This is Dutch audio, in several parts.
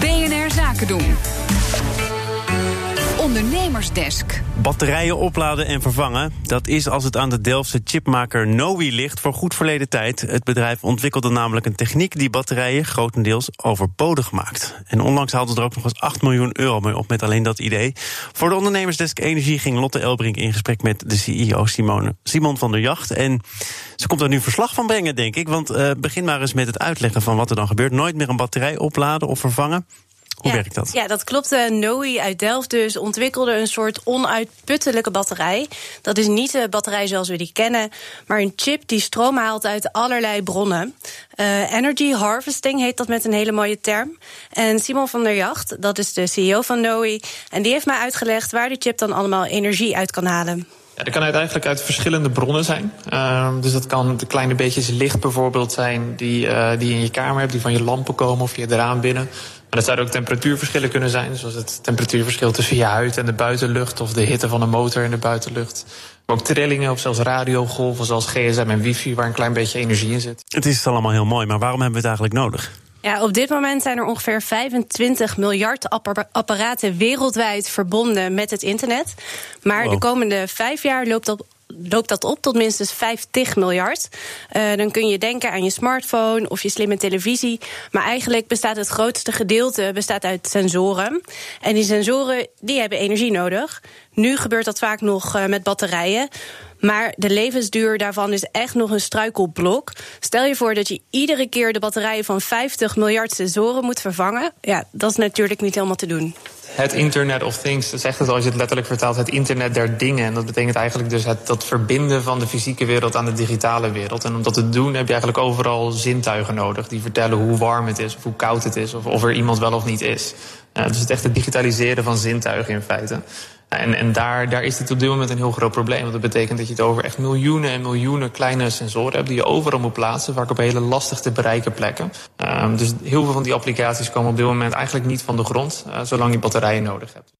BNR Zaken doen. Ondernemersdesk. Batterijen opladen en vervangen. Dat is als het aan de Delftse chipmaker Nowi ligt voor goed verleden tijd. Het bedrijf ontwikkelde namelijk een techniek die batterijen grotendeels overbodig maakt. En onlangs haalden ze er ook nog eens 8 miljoen euro mee op met alleen dat idee. Voor de ondernemersdesk Energie ging Lotte Elbrink in gesprek met de CEO Simone, Simon van der Jacht. En ze komt daar nu verslag van brengen, denk ik. Want uh, begin maar eens met het uitleggen van wat er dan gebeurt. Nooit meer een batterij opladen of vervangen. Hoe ja, werkt dat? Ja, dat klopt. Uh, NOI uit Delft dus ontwikkelde een soort onuitputtelijke batterij. Dat is niet de batterij zoals we die kennen, maar een chip die stroom haalt uit allerlei bronnen. Uh, energy harvesting heet dat met een hele mooie term. En Simon van der Jacht, dat is de CEO van NOI, en die heeft mij uitgelegd waar die chip dan allemaal energie uit kan halen. Ja, dat kan uiteindelijk uit verschillende bronnen zijn. Uh, dus dat kan de kleine beetjes licht bijvoorbeeld zijn die, uh, die je in je kamer hebt, die van je lampen komen of je het raam binnen. Maar dat zouden ook temperatuurverschillen kunnen zijn, zoals het temperatuurverschil tussen je huid en de buitenlucht, of de hitte van een motor in de buitenlucht. Maar ook trillingen of zelfs radiogolven, zoals gsm en wifi, waar een klein beetje energie in zit. Het is allemaal heel mooi, maar waarom hebben we het eigenlijk nodig? Ja, op dit moment zijn er ongeveer 25 miljard apparaten wereldwijd verbonden met het internet. Maar wow. de komende vijf jaar loopt dat loopt dat op tot minstens 50 miljard. Uh, dan kun je denken aan je smartphone of je slimme televisie. Maar eigenlijk bestaat het grootste gedeelte bestaat uit sensoren. En die sensoren die hebben energie nodig. Nu gebeurt dat vaak nog uh, met batterijen. Maar de levensduur daarvan is echt nog een struikelblok. Stel je voor dat je iedere keer de batterijen van 50 miljard sensoren moet vervangen. Ja, dat is natuurlijk niet helemaal te doen. Het Internet of Things, dat zegt het als je het letterlijk vertaalt, het Internet der dingen. En dat betekent eigenlijk dus het dat verbinden van de fysieke wereld aan de digitale wereld. En om dat te doen heb je eigenlijk overal zintuigen nodig die vertellen hoe warm het is, of hoe koud het is, of of er iemand wel of niet is. Uh, dus het echt het digitaliseren van zintuigen in feite. En, en daar, daar is het op dit moment een heel groot probleem. Want dat betekent dat je het over echt miljoenen en miljoenen kleine sensoren hebt die je overal moet plaatsen, vaak op hele lastig te bereiken plekken. Um, dus heel veel van die applicaties komen op dit moment eigenlijk niet van de grond, uh, zolang je batterijen nodig hebt.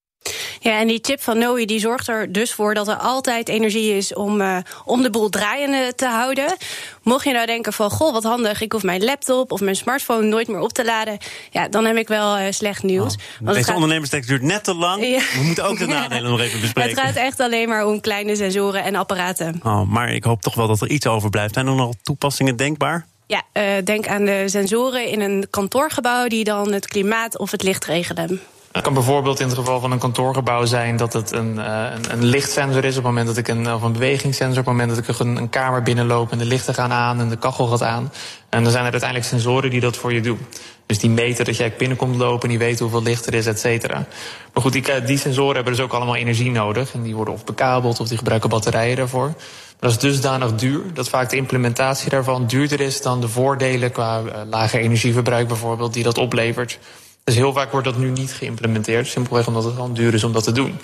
Ja, en die chip van NOI die zorgt er dus voor dat er altijd energie is om, uh, om de boel draaiende te houden. Mocht je nou denken van, goh, wat handig, ik hoef mijn laptop of mijn smartphone nooit meer op te laden. Ja, dan heb ik wel uh, slecht nieuws. Oh. Want Deze gaat... ondernemerstekst duurt net te lang. Ja. We moeten ook de nadelen nog even bespreken. Het gaat echt alleen maar om kleine sensoren en apparaten. Oh, maar ik hoop toch wel dat er iets overblijft. Zijn er nog toepassingen denkbaar? Ja, uh, denk aan de sensoren in een kantoorgebouw die dan het klimaat of het licht regelen. Het kan bijvoorbeeld in het geval van een kantoorgebouw zijn dat het een, uh, een, een, lichtsensor is op het moment dat ik een, of een bewegingssensor, op het moment dat ik een, kamer binnenloop en de lichten gaan aan en de kachel gaat aan. En dan zijn er uiteindelijk sensoren die dat voor je doen. Dus die meten dat jij binnenkomt lopen, die weten hoeveel licht er is, et cetera. Maar goed, die, die sensoren hebben dus ook allemaal energie nodig. En die worden of bekabeld of die gebruiken batterijen daarvoor. Maar dat is dusdanig duur dat vaak de implementatie daarvan duurder is dan de voordelen qua uh, lager energieverbruik bijvoorbeeld, die dat oplevert. Dus heel vaak wordt dat nu niet geïmplementeerd. Simpelweg omdat het gewoon duur is om dat te doen.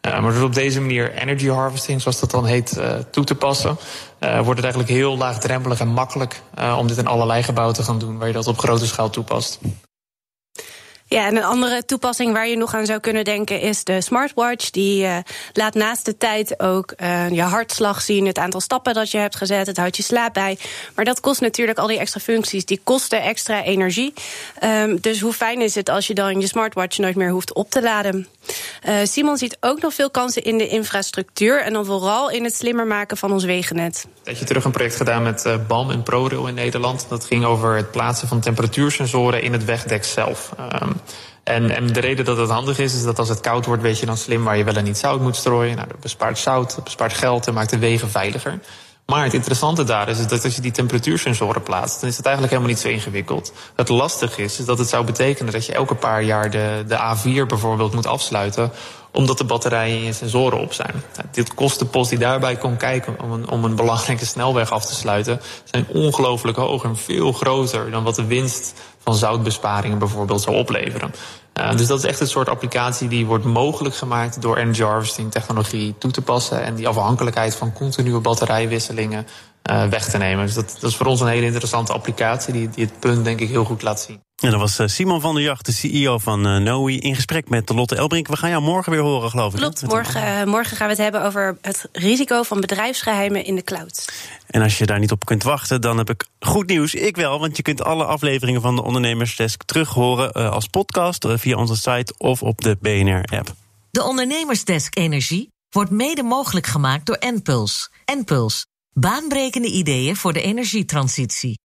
Maar door op deze manier energy harvesting, zoals dat dan heet, uh, toe te passen, uh, wordt het eigenlijk heel laagdrempelig en makkelijk om dit in allerlei gebouwen te gaan doen, waar je dat op grote schaal toepast. Ja, en een andere toepassing waar je nog aan zou kunnen denken is de smartwatch. Die uh, laat naast de tijd ook uh, je hartslag zien, het aantal stappen dat je hebt gezet, het houdt je slaap bij. Maar dat kost natuurlijk al die extra functies, die kosten extra energie. Um, dus hoe fijn is het als je dan je smartwatch nooit meer hoeft op te laden? Uh, Simon ziet ook nog veel kansen in de infrastructuur en dan vooral in het slimmer maken van ons wegennet. Dat je terug een project gedaan met BAM en ProRail in Nederland. Dat ging over het plaatsen van temperatuursensoren in het wegdek zelf. Um, en, en de reden dat het handig is, is dat als het koud wordt, weet je dan slim waar je wel en niet zout moet strooien. Nou, dat bespaart zout, dat bespaart geld en maakt de wegen veiliger. Maar het interessante daar is, dat als je die temperatuursensoren plaatst, dan is het eigenlijk helemaal niet zo ingewikkeld. Het lastige is, is dat het zou betekenen dat je elke paar jaar de, de A4 bijvoorbeeld moet afsluiten omdat de batterijen in je sensoren op zijn. Nou, dit kostenpost die daarbij kon kijken om een, om een belangrijke snelweg af te sluiten, zijn ongelooflijk hoog en veel groter dan wat de winst van zoutbesparingen bijvoorbeeld zou opleveren. Uh, dus dat is echt een soort applicatie die wordt mogelijk gemaakt door energy harvesting technologie toe te passen en die afhankelijkheid van continue batterijwisselingen uh, weg te nemen. Dus dat, dat, is voor ons een hele interessante applicatie die, die het punt denk ik heel goed laat zien. En dat was Simon van der Jacht, de CEO van uh, NOI, in gesprek met Lotte Elbrink. We gaan jou morgen weer horen, geloof ik. Klopt, morgen, morgen gaan we het hebben over het risico van bedrijfsgeheimen in de cloud. En als je daar niet op kunt wachten, dan heb ik goed nieuws. Ik wel, want je kunt alle afleveringen van de Ondernemersdesk terug horen als podcast via onze site of op de BNR-app. De Ondernemersdesk Energie wordt mede mogelijk gemaakt door Enpuls. Enpuls, baanbrekende ideeën voor de energietransitie.